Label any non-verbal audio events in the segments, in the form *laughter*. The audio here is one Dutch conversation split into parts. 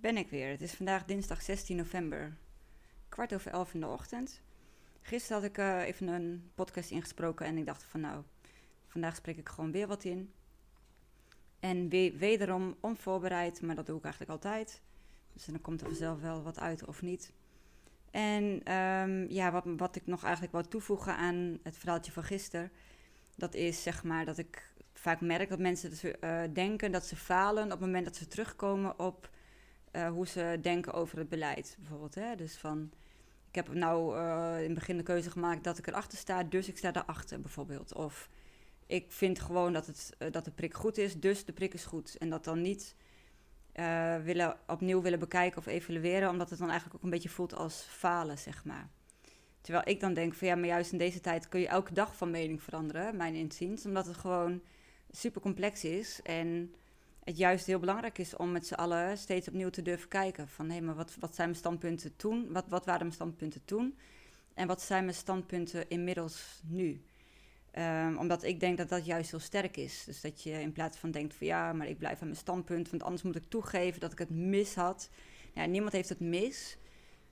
ben ik weer. Het is vandaag dinsdag 16 november, kwart over elf in de ochtend. Gisteren had ik uh, even een podcast ingesproken en ik dacht van nou, vandaag spreek ik gewoon weer wat in. En we wederom onvoorbereid, maar dat doe ik eigenlijk altijd. Dus dan komt er vanzelf wel wat uit of niet. En um, ja, wat, wat ik nog eigenlijk wou toevoegen aan het verhaaltje van gisteren, dat is zeg maar dat ik vaak merk dat mensen dat uh, denken dat ze falen op het moment dat ze terugkomen op uh, hoe ze denken over het beleid. Bijvoorbeeld, hè? dus van ik heb nou uh, in het begin de keuze gemaakt dat ik erachter sta, dus ik sta daarachter bijvoorbeeld. Of ik vind gewoon dat, het, dat de prik goed is, dus de prik is goed. En dat dan niet willen, opnieuw willen bekijken of evalueren, omdat het dan eigenlijk ook een beetje voelt als falen, zeg maar. Terwijl ik dan denk van ja, maar juist in deze tijd kun je elke dag van mening veranderen, mijn inziens, omdat het gewoon super complex is en het juist heel belangrijk is om met z'n allen steeds opnieuw te durven kijken van hé, maar wat, wat zijn mijn standpunten toen? Wat, wat waren mijn standpunten toen? En wat zijn mijn standpunten inmiddels nu? Um, omdat ik denk dat dat juist heel sterk is. Dus dat je in plaats van denkt van ja, maar ik blijf aan mijn standpunt, want anders moet ik toegeven dat ik het mis had. Ja, niemand heeft het mis.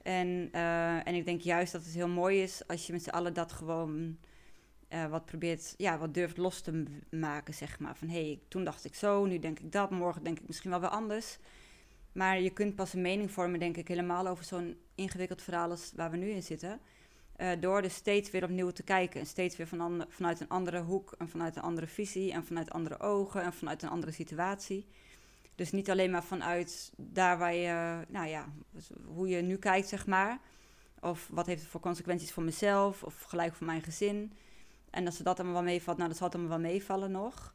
En, uh, en ik denk juist dat het heel mooi is als je met z'n allen dat gewoon uh, wat probeert, ja, wat durft los te maken, zeg maar. Van hé, hey, toen dacht ik zo, nu denk ik dat, morgen denk ik misschien wel weer anders. Maar je kunt pas een mening vormen, denk ik, helemaal over zo'n ingewikkeld verhaal als waar we nu in zitten. Uh, door dus steeds weer opnieuw te kijken. En steeds weer van vanuit een andere hoek en vanuit een andere visie en vanuit andere ogen en vanuit een andere situatie. Dus niet alleen maar vanuit daar waar je, nou ja, hoe je nu kijkt, zeg maar. Of wat heeft het voor consequenties voor mezelf of gelijk voor mijn gezin. En als ze dat allemaal wel meevalt, nou, dat zal allemaal wel meevallen nog.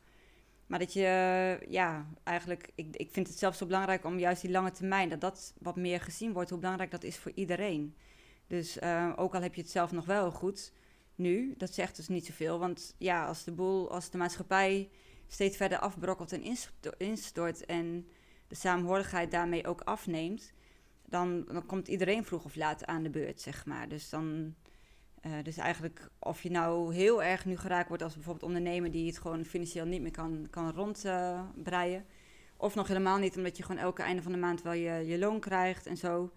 Maar dat je, ja, eigenlijk, ik, ik vind het zelfs zo belangrijk om juist die lange termijn, dat dat wat meer gezien wordt, hoe belangrijk dat is voor iedereen. Dus uh, ook al heb je het zelf nog wel goed nu, dat zegt dus niet zoveel. Want ja, als de boel, als de maatschappij steeds verder afbrokkelt en instort en de saamhorigheid daarmee ook afneemt, dan, dan komt iedereen vroeg of laat aan de beurt, zeg maar. Dus dan, uh, dus eigenlijk of je nou heel erg nu geraakt wordt als bijvoorbeeld ondernemer die het gewoon financieel niet meer kan, kan rondbreien. Of nog helemaal niet, omdat je gewoon elke einde van de maand wel je, je loon krijgt en zo.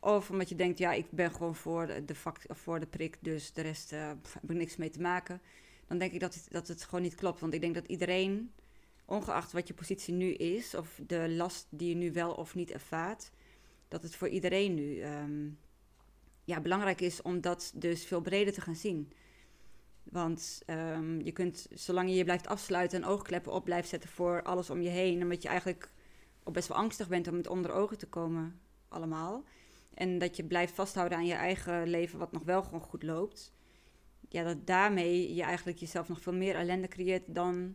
Of omdat je denkt, ja, ik ben gewoon voor de, fact, voor de prik, dus de rest uh, heb ik niks mee te maken. Dan denk ik dat het, dat het gewoon niet klopt. Want ik denk dat iedereen, ongeacht wat je positie nu is, of de last die je nu wel of niet ervaart, dat het voor iedereen nu um, ja, belangrijk is om dat dus veel breder te gaan zien. Want um, je kunt, zolang je je blijft afsluiten en oogkleppen op blijft zetten voor alles om je heen, omdat je eigenlijk ook best wel angstig bent om het onder ogen te komen, allemaal en dat je blijft vasthouden aan je eigen leven, wat nog wel gewoon goed loopt. Ja, dat daarmee je eigenlijk jezelf nog veel meer ellende creëert dan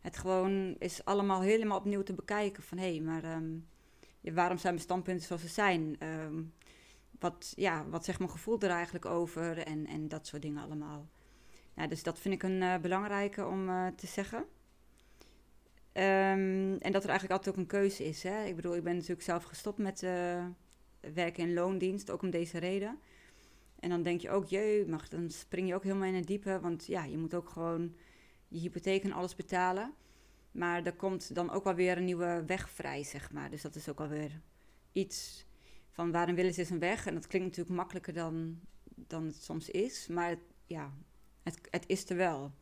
het gewoon is allemaal helemaal opnieuw te bekijken. Van hé, hey, maar ja, waarom zijn mijn standpunten zoals ze zijn? Um, wat, ja, wat zegt mijn gevoel er eigenlijk over? En, en dat soort dingen allemaal. Ja, dus dat vind ik een uh, belangrijke om uh, te zeggen. Um, en dat er eigenlijk altijd ook een keuze is. Hè? Ik bedoel, ik ben natuurlijk zelf gestopt met, uh, werken in loondienst, ook om deze reden. En dan denk je ook, jee, mag, dan spring je ook helemaal in het diepe, want ja, je moet ook gewoon je hypotheek en alles betalen. Maar er komt dan ook wel weer een nieuwe weg vrij, zeg maar. Dus dat is ook alweer iets van waarom willen ze een weg? En dat klinkt natuurlijk makkelijker dan, dan het soms is, maar het, ja, het, het is er wel.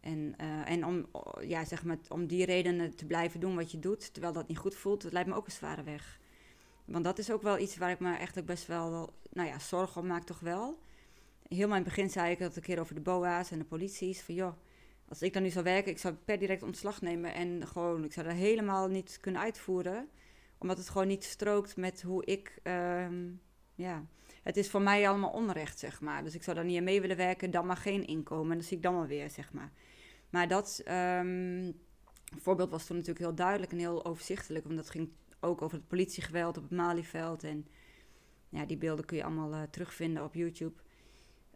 En, uh, en om, ja, zeg maar, om die redenen te blijven doen wat je doet, terwijl dat niet goed voelt, dat lijkt me ook een zware weg. Want dat is ook wel iets waar ik me echt best wel, nou ja, zorgen om maak toch wel. Heel het begin zei ik dat een keer over de BOA's en de polities. Van joh, als ik dan nu zou werken, ik zou per direct ontslag nemen. En gewoon, ik zou dat helemaal niet kunnen uitvoeren. Omdat het gewoon niet strookt met hoe ik, um, ja... Het is voor mij allemaal onrecht, zeg maar. Dus ik zou daar niet mee willen werken, dan maar geen inkomen. En dat zie ik dan wel weer, zeg maar. Maar dat um, voorbeeld was toen natuurlijk heel duidelijk en heel overzichtelijk. Want dat ging ook over het politiegeweld op het Malieveld. En ja, die beelden kun je allemaal uh, terugvinden op YouTube.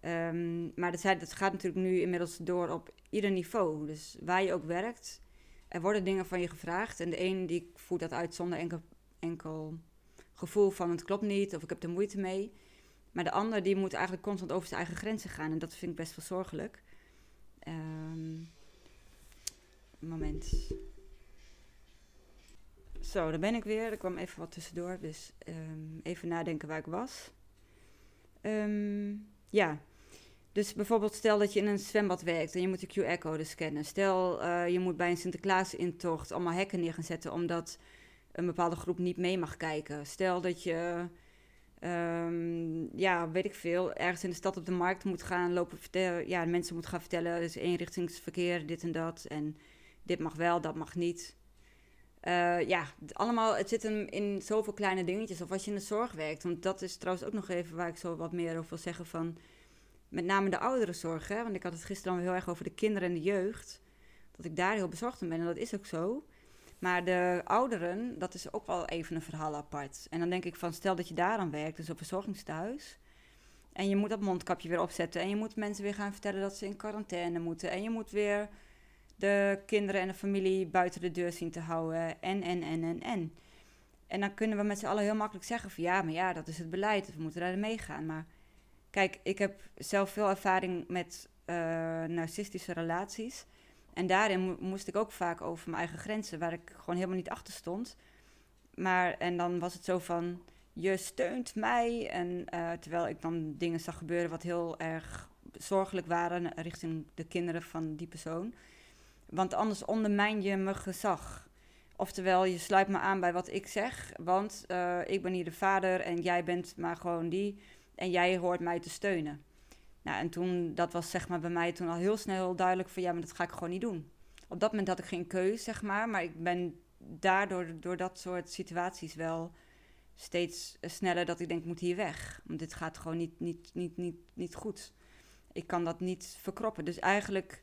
Um, maar dat, dat gaat natuurlijk nu inmiddels door op ieder niveau. Dus waar je ook werkt, er worden dingen van je gevraagd. En de een die voert dat uit zonder enkel, enkel gevoel van het klopt niet of ik heb er moeite mee. Maar de ander die moet eigenlijk constant over zijn eigen grenzen gaan. En dat vind ik best wel zorgelijk. Um, moment. Zo, daar ben ik weer. Er kwam even wat tussendoor, dus ehm, even nadenken waar ik was. Ehm, ja, dus bijvoorbeeld stel dat je in een zwembad werkt en je moet de QR-code scannen. Stel uh, je moet bij een Sinterklaas-intocht allemaal hekken neer gaan zetten omdat een bepaalde groep niet mee mag kijken. Stel dat je, um, ja, weet ik veel, ergens in de stad op de markt moet gaan lopen vertellen. Ja, mensen moeten gaan vertellen, dus eenrichtingsverkeer, dit en dat. En dit mag wel, dat mag niet. Uh, ja, allemaal, het zit hem in zoveel kleine dingetjes. Of als je in de zorg werkt. Want dat is trouwens ook nog even waar ik zo wat meer over wil zeggen van... Met name de ouderenzorg, hè. Want ik had het gisteren al heel erg over de kinderen en de jeugd. Dat ik daar heel bezorgd om ben. En dat is ook zo. Maar de ouderen, dat is ook wel even een verhaal apart. En dan denk ik van, stel dat je daar aan werkt, dus op verzorgingstehuis. En je moet dat mondkapje weer opzetten. En je moet mensen weer gaan vertellen dat ze in quarantaine moeten. En je moet weer de kinderen en de familie buiten de deur zien te houden. En, en, en, en, en. En dan kunnen we met z'n allen heel makkelijk zeggen van ja, maar ja, dat is het beleid. We moeten daarin meegaan. Maar kijk, ik heb zelf veel ervaring met uh, narcistische relaties. En daarin moest ik ook vaak over mijn eigen grenzen, waar ik gewoon helemaal niet achter stond. Maar, en dan was het zo van, je steunt mij. En uh, terwijl ik dan dingen zag gebeuren wat heel erg zorgelijk waren richting de kinderen van die persoon. Want anders ondermijn je mijn gezag. Oftewel, je sluit me aan bij wat ik zeg, want uh, ik ben hier de vader en jij bent maar gewoon die. En jij hoort mij te steunen. Nou, en toen, dat was zeg maar bij mij toen al heel snel duidelijk van ja, maar dat ga ik gewoon niet doen. Op dat moment had ik geen keus, zeg maar. Maar ik ben daardoor, door dat soort situaties wel steeds sneller dat ik denk, ik moet hier weg. Want dit gaat gewoon niet, niet, niet, niet, niet goed. Ik kan dat niet verkroppen. Dus eigenlijk,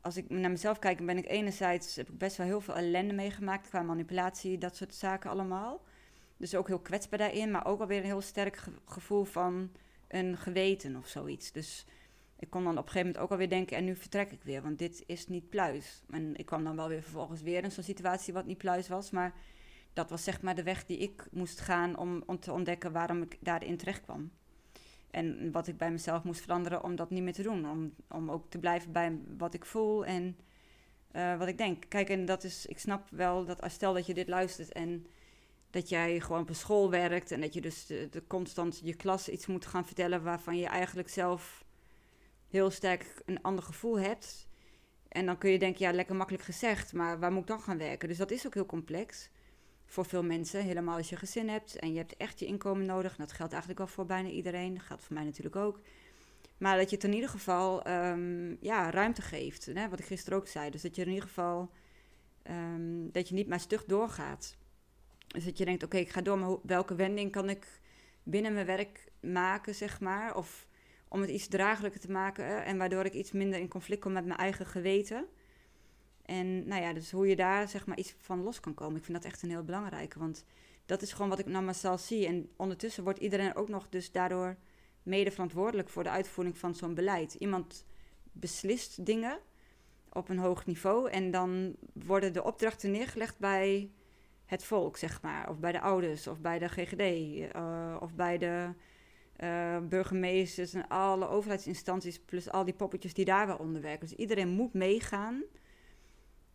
als ik naar mezelf kijk, ben ik enerzijds, heb ik best wel heel veel ellende meegemaakt qua manipulatie, dat soort zaken allemaal. Dus ook heel kwetsbaar daarin, maar ook alweer een heel sterk gevoel van een geweten of zoiets. Dus ik kon dan op een gegeven moment ook alweer denken, en nu vertrek ik weer, want dit is niet pluis. En ik kwam dan wel weer vervolgens weer in zo'n situatie wat niet pluis was, maar dat was zeg maar de weg die ik moest gaan om, om te ontdekken waarom ik daarin terecht kwam. En wat ik bij mezelf moest veranderen om dat niet meer te doen. Om, om ook te blijven bij wat ik voel en uh, wat ik denk. Kijk, en dat is, ik snap wel dat als stel dat je dit luistert en dat jij gewoon op een school werkt en dat je dus de, de, constant je klas iets moet gaan vertellen waarvan je eigenlijk zelf heel sterk een ander gevoel hebt. En dan kun je denken, ja, lekker makkelijk gezegd, maar waar moet ik dan gaan werken? Dus dat is ook heel complex voor veel mensen, helemaal als je gezin hebt en je hebt echt je inkomen nodig. En dat geldt eigenlijk wel voor bijna iedereen, dat geldt voor mij natuurlijk ook. Maar dat je het in ieder geval um, ja, ruimte geeft, hè, wat ik gisteren ook zei. Dus dat je in ieder geval, um, dat je niet maar stug doorgaat. Dus dat je denkt, oké, ik ga door, maar welke wending kan ik binnen mijn werk maken, zeg maar? Of om het iets draaglijker te maken en waardoor ik iets minder in conflict kom met mijn eigen geweten. En nou ja, dus hoe je daar zeg maar iets van los kan komen. Ik vind dat echt een heel belangrijke, want dat is gewoon wat ik naar mezelf zie. En ondertussen wordt iedereen ook nog dus daardoor mede verantwoordelijk voor de uitvoering van zo'n beleid. Iemand beslist dingen op een hoog niveau en dan worden de opdrachten neergelegd bij het volk, zeg maar. Of bij de ouders, of bij de GGD, uh, of bij de uh, burgemeesters en alle overheidsinstanties, plus al die poppetjes die daar wel onder werken. Dus iedereen moet meegaan.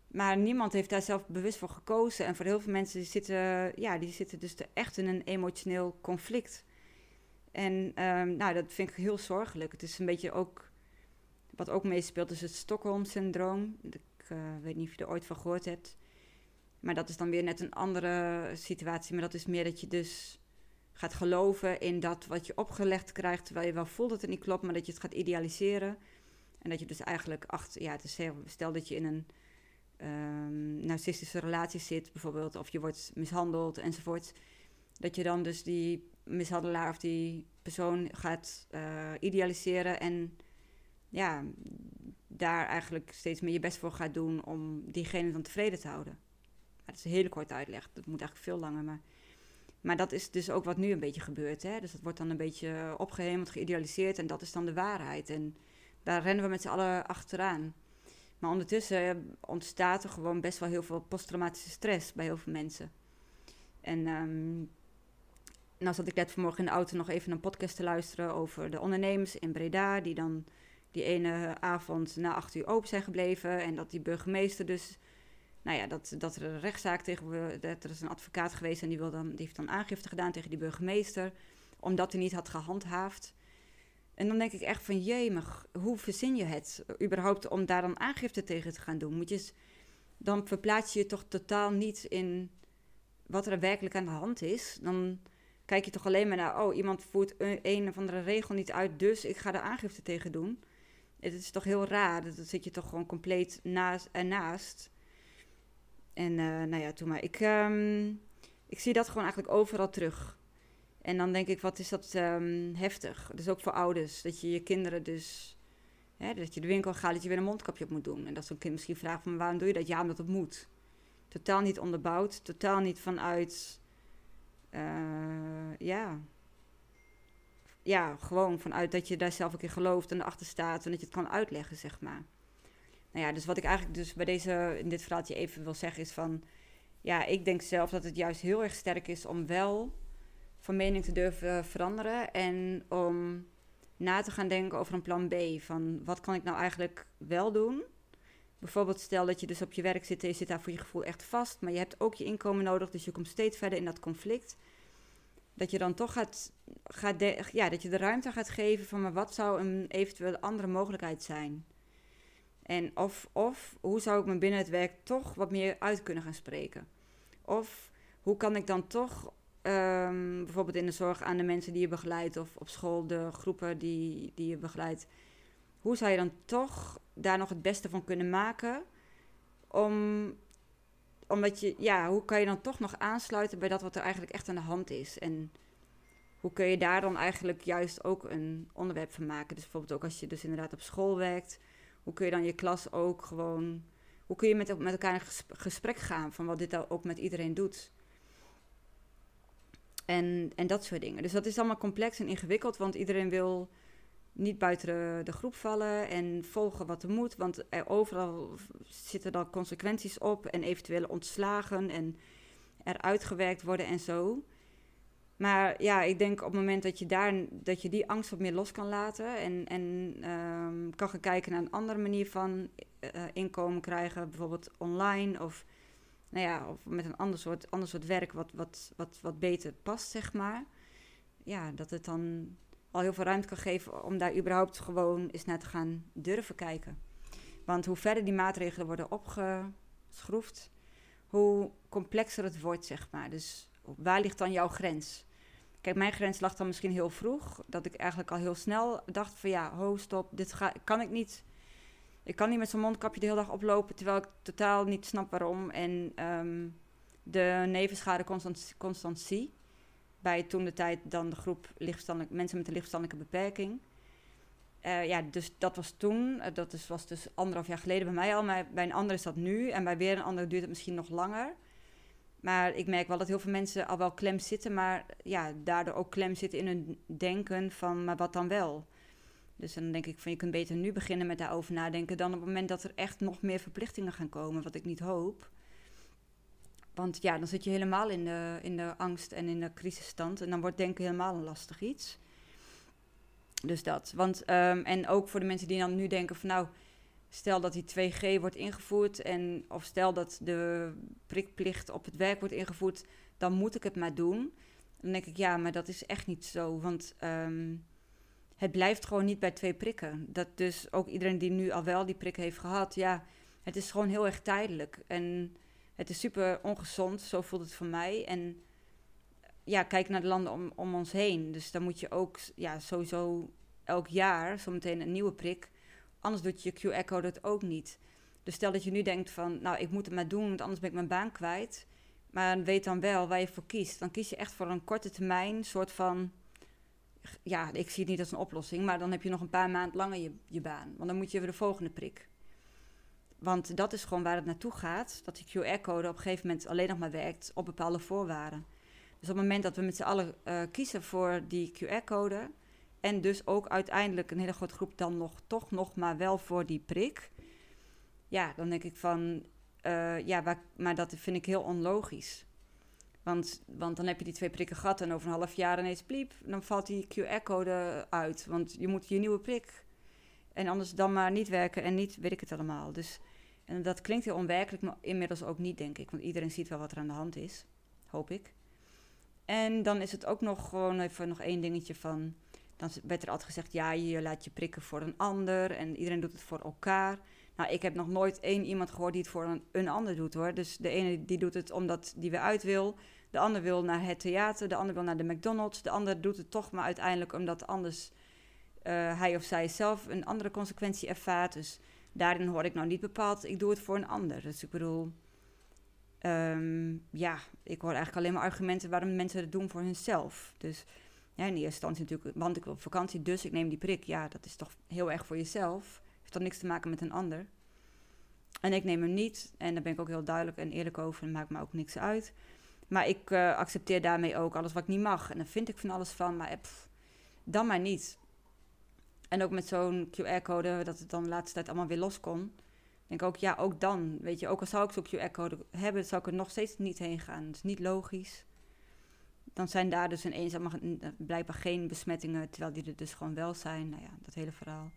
Maar niemand heeft daar zelf bewust voor gekozen. En voor heel veel mensen die zitten, ja, die zitten dus echt in een emotioneel conflict. En um, nou, dat vind ik heel zorgelijk. Het is een beetje ook, wat ook meespeelt, is het Stockholm-syndroom. Ik uh, weet niet of je er ooit van gehoord hebt. Maar dat is dan weer net een andere situatie. Maar dat is meer dat je dus gaat geloven in dat wat je opgelegd krijgt, terwijl je wel voelt dat het niet klopt, maar dat je het gaat idealiseren. En dat je dus eigenlijk achter, ja, stel dat je in een um, narcistische relatie zit, bijvoorbeeld, of je wordt mishandeld enzovoort. Dat je dan dus die mishandelaar of die persoon gaat uh, idealiseren en ja, daar eigenlijk steeds meer je best voor gaat doen om diegene dan tevreden te houden. Dat is een hele korte uitleg, dat moet eigenlijk veel langer, maar... Maar dat is dus ook wat nu een beetje gebeurt. Hè? Dus dat wordt dan een beetje opgehemeld, geïdealiseerd en dat is dan de waarheid. En daar rennen we met z'n allen achteraan. Maar ondertussen ontstaat er gewoon best wel heel veel posttraumatische stress bij heel veel mensen. En um, nou zat ik net vanmorgen in de auto nog even een podcast te luisteren over de ondernemers in Breda, die dan die ene avond na acht uur open zijn gebleven. En dat die burgemeester dus nou ja, dat, dat er een rechtszaak tegen... Dat er is een advocaat geweest en die, wil dan, die heeft dan aangifte gedaan tegen die burgemeester... omdat hij niet had gehandhaafd. En dan denk ik echt van, maar hoe verzin je het überhaupt om daar dan aangifte tegen te gaan doen? Moet je, dan verplaats je je toch totaal niet in wat er werkelijk aan de hand is. Dan kijk je toch alleen maar naar, oh, iemand voert een, een of andere regel niet uit, dus ik ga er aangifte tegen doen. Het is toch heel raar, dan zit je toch gewoon compleet naast ernaast. En uh, nou ja, toen maar. Ik, um, ik zie dat gewoon eigenlijk overal terug. En dan denk ik, wat is dat um, heftig. Dus ook voor ouders. Dat je je kinderen dus... Hè, dat je de winkel gaat, dat je weer een mondkapje op moet doen. En dat zo'n kind misschien vraagt van, waarom doe je dat? Ja, omdat het moet. Totaal niet onderbouwd. Totaal niet vanuit... Uh, ja... Ja, gewoon vanuit dat je daar zelf ook in gelooft en erachter staat. En dat je het kan uitleggen, zeg maar. Nou ja, dus wat ik eigenlijk dus bij deze, in dit verhaaltje even wil zeggen is van... Ja, ik denk zelf dat het juist heel erg sterk is om wel van mening te durven veranderen. En om na te gaan denken over een plan B. Van wat kan ik nou eigenlijk wel doen? Bijvoorbeeld stel dat je dus op je werk zit en je zit daar voor je gevoel echt vast. Maar je hebt ook je inkomen nodig, dus je komt steeds verder in dat conflict. Dat je dan toch gaat, gaat ja, dat je de ruimte gaat geven van maar wat zou een eventueel andere mogelijkheid zijn? En of, of hoe zou ik me binnen het werk toch wat meer uit kunnen gaan spreken? Of hoe kan ik dan toch um, bijvoorbeeld in de zorg aan de mensen die je begeleidt of op school de groepen die, die je begeleidt. Hoe zou je dan toch daar nog het beste van kunnen maken? Om, omdat je, ja, hoe kan je dan toch nog aansluiten bij dat wat er eigenlijk echt aan de hand is? En hoe kun je daar dan eigenlijk juist ook een onderwerp van maken? Dus bijvoorbeeld ook als je dus inderdaad op school werkt, hoe kun je dan je klas ook gewoon, hoe kun je met, met elkaar in gesprek gaan van wat dit ook met iedereen doet? En, en dat soort dingen. Dus dat is allemaal complex en ingewikkeld, want iedereen wil niet buiten de, groep vallen en volgen wat er moet. Want er overal zitten dan consequenties op en eventuele ontslagen en eruit gewerkt worden en zo. Maar ja, ik denk op het moment dat je, daar, dat je die angst wat meer los kan laten en, en ehm, kan gaan kijken naar een andere manier van uh, inkomen krijgen, bijvoorbeeld online of nou ja, of met een ander soort, ander soort werk wat, wat, wat, wat beter past, zeg maar. Ja, dat het dan al heel veel ruimte kan geven om daar überhaupt gewoon eens naar te gaan durven kijken. Want hoe verder die maatregelen worden opgeschroefd, hoe complexer het wordt, zeg maar. Dus waar ligt dan jouw grens? Kijk, mijn grens lag dan misschien heel vroeg. Dat ik eigenlijk al heel snel dacht van ja, ho, stop, dit ga, kan ik niet ik kan niet met zo'n mondkapje de hele dag oplopen, terwijl ik totaal niet snap waarom. En um, de nevenschade constant, zie. Bij toen de tijd dan de groep mensen met een lichtverstandelijke beperking. Uh, ja, dus dat was toen. Uh, dat is, was dus anderhalf jaar geleden bij mij al. Maar bij een ander is dat nu. En bij weer een ander duurt het misschien nog langer. Maar ik merk wel dat heel veel mensen al wel klem zitten. Maar ja, daardoor ook klem zitten in hun denken van, maar wat dan wel? Dus dan denk ik van je kunt beter nu beginnen met daarover nadenken dan op het moment dat er echt nog meer verplichtingen gaan komen, wat ik niet hoop. Want ja, dan zit je helemaal in de, in de angst en in de crisisstand. En dan wordt denken helemaal een lastig iets. Dus dat. Want, um, en ook voor de mensen die dan nu denken van nou, stel dat die 2G wordt ingevoerd. En, of stel dat de prikplicht op het werk wordt ingevoerd, dan moet ik het maar doen. Dan denk ik ja, maar dat is echt niet zo. Want um, het blijft gewoon niet bij twee prikken. Dat dus ook iedereen die nu al wel die prik heeft gehad, ja, het is gewoon heel erg tijdelijk. En het is super ongezond, zo voelt het voor mij. En ja, kijk naar de landen om, om ons heen. Dus dan moet je ook ja, sowieso elk jaar zometeen een nieuwe prik. Anders doet je Q-echo dat ook niet. Dus stel dat je nu denkt van, nou, ik moet het maar doen, want anders ben ik mijn baan kwijt. Maar weet dan wel waar je voor kiest. Dan kies je echt voor een korte termijn soort van ja, ik zie het niet als een oplossing, maar dan heb je nog een paar maanden langer je, je baan. Want dan moet je weer de volgende prik. Want dat is gewoon waar het naartoe gaat. Dat die QR-code op een gegeven moment alleen nog maar werkt op bepaalde voorwaarden. Dus op het moment dat we met z'n allen uh, kiezen voor die QR-code. En dus ook uiteindelijk een hele grote groep dan nog toch nog maar wel voor die prik. Ja, dan denk ik van. Uh, ja, maar dat vind ik heel onlogisch. Want, want dan heb je die twee prikken gehad en over een half jaar ineens pliep, dan valt die QR-code uit. Want je moet je nieuwe prik. En anders dan maar niet werken en niet, weet ik het allemaal. Dus En dat klinkt heel onwerkelijk, maar inmiddels ook niet, denk ik. Want iedereen ziet wel wat er aan de hand is, hoop ik. En dan is het ook nog gewoon even nog één dingetje van... Dan werd er altijd gezegd, ja, je laat je prikken voor een ander en iedereen doet het voor elkaar. Nou, ik heb nog nooit één iemand gehoord die het voor een, een ander doet, hoor. Dus de ene die doet het omdat die weer uit wil. De ander wil naar het theater, de ander wil naar de McDonald's. De ander doet het toch maar uiteindelijk omdat anders uh, hij of zij zelf een andere consequentie ervaart. Dus daarin hoor ik nou niet bepaald, ik doe het voor een ander. Dus ik bedoel, um, ja, ik hoor eigenlijk alleen maar argumenten waarom mensen het doen voor hunzelf. Dus ja, in eerste instantie natuurlijk, want ik wil op vakantie, dus ik neem die prik. Ja, dat is toch heel erg voor jezelf. Heeft toch niks te maken met een ander. En ik neem hem niet. En daar ben ik ook heel duidelijk en eerlijk over. En maakt me ook niks uit. Maar ik uh, accepteer daarmee ook alles wat ik niet mag. En dan vind ik van alles van. Maar dan maar niet. En ook met zo'n QR-code, dat het dan de laatste tijd allemaal weer los kon. Denk ook, ja, ook dan. Weet je, ook al zou ik zo'n QR-code hebben, zou ik er nog steeds niet heen gaan. Dat is niet logisch. Dan zijn daar dus ineens allemaal blijkbaar geen besmettingen, terwijl die er dus gewoon wel zijn. Nou ja, dat hele verhaal.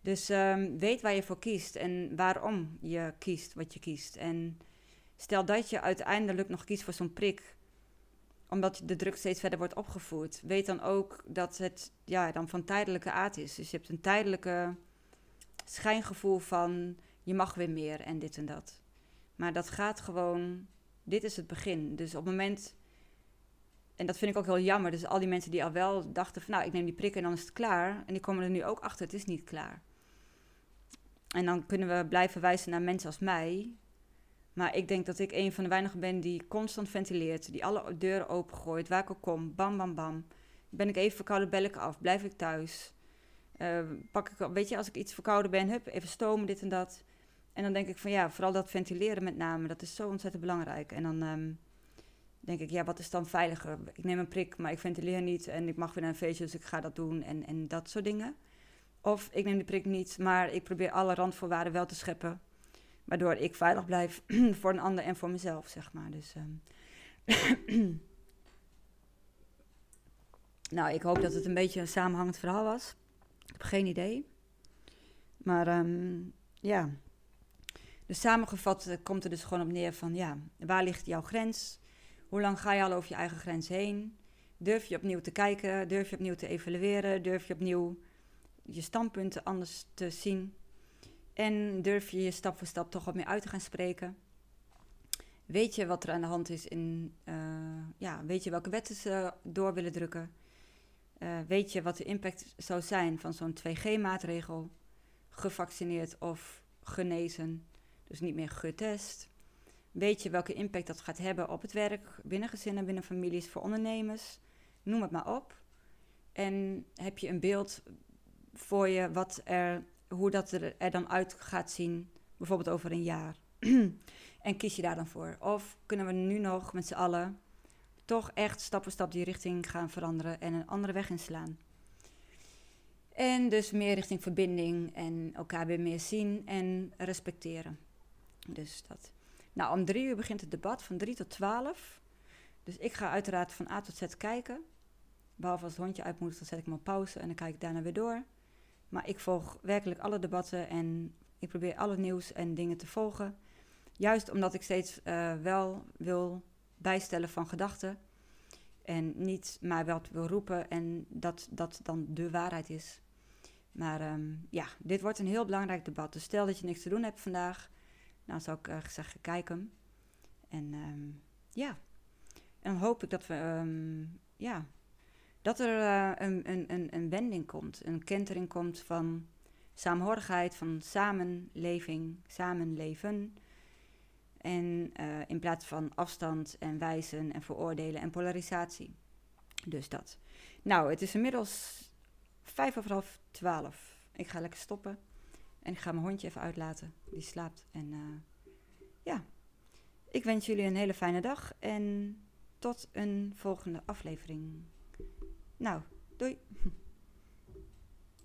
Dus um, weet waar je voor kiest en waarom je kiest wat je kiest. En stel dat je uiteindelijk nog kiest voor zo'n prik, omdat de druk steeds verder wordt opgevoerd. Weet dan ook dat het ja, dan van tijdelijke aard is. Dus je hebt een tijdelijke schijngevoel van je mag weer meer en dit en dat. Maar dat gaat gewoon, dit is het begin. Dus op het moment, en dat vind ik ook heel jammer, dus al die mensen die al wel dachten van nou ik neem die prik en dan is het klaar. En die komen er nu ook achter, het is niet klaar. En dan kunnen we blijven wijzen naar mensen als mij. Maar ik denk dat ik een van de weinigen ben die constant ventileert. Die alle deuren opengooit. Waar ik ook kom. Bam, bam, bam. Ben ik even verkouden, bel ik af. Blijf ik thuis. Uh, pak ik, weet je, als ik iets verkouden ben, hup, even stomen, dit en dat. En dan denk ik van ja, vooral dat ventileren met name, dat is zo ontzettend belangrijk. En dan um, denk ik, ja, wat is dan veiliger? Ik neem een prik, maar ik ventileer niet en ik mag weer naar een feestje, dus ik ga dat doen en, en dat soort dingen. Of ik neem de prik niet, maar ik probeer alle randvoorwaarden wel te scheppen. Waardoor ik veilig blijf *clears throat* voor een ander en voor mezelf, zeg maar. Dus, um, *clears throat* nou, ik hoop dat het een beetje een samenhangend verhaal was. Ik heb geen idee. Maar um, ja. Dus samengevat eh, komt er dus gewoon op neer van, ja, waar ligt jouw grens? Hoe lang ga je al over je eigen grens heen? Durf je opnieuw te kijken? Durf je opnieuw te evalueren? Durf je opnieuw je standpunten anders te zien. En durf je je stap voor stap toch wat meer uit te gaan spreken. Weet je wat er aan de hand is in, uh, ja, weet je welke wetten ze door willen drukken? Uh, weet je wat de impact zou zijn van zo'n 2G-maatregel? Gevaccineerd of genezen, dus niet meer getest. Weet je welke impact dat gaat hebben op het werk, binnen gezinnen, binnen families, voor ondernemers? Noem het maar op. En heb je een beeld voor je wat er, hoe dat er, er dan uit gaat zien, bijvoorbeeld over een jaar. *clears throat* en kies je daar dan voor? Of kunnen we nu nog met z'n allen toch echt stap voor stap die richting gaan veranderen en een andere weg inslaan? En dus meer richting verbinding en elkaar weer meer zien en respecteren. Dus dat. Nou, om drie uur begint het debat van drie tot twaalf. Dus ik ga uiteraard van A tot Z kijken. Behalve als het hondje uit moet, dan zet ik hem pauze en dan kijk ik daarna weer door. Maar ik volg werkelijk alle debatten en ik probeer alle nieuws en dingen te volgen. Juist omdat ik steeds uh, wel wil bijstellen van gedachten. En niet maar wat wil roepen en dat dat dan de waarheid is. Maar um, ja, dit wordt een heel belangrijk debat. Dus stel dat je niks te doen hebt vandaag, dan zou ik uh, zeggen, kijk hem. En um, ja, en dan hoop ik dat we um, ja, dat er uh, een, een, een wending komt, een kentering komt van saamhorigheid, van samenleving, samenleven. En uh, in plaats van afstand en wijzen en veroordelen en polarisatie. Dus dat. Nou, het is inmiddels vijf over half twaalf. Ik ga lekker stoppen. En ik ga mijn hondje even uitlaten. Die slaapt. En uh, ja, ik wens jullie een hele fijne dag. En tot een volgende aflevering. Nou, doei. *laughs*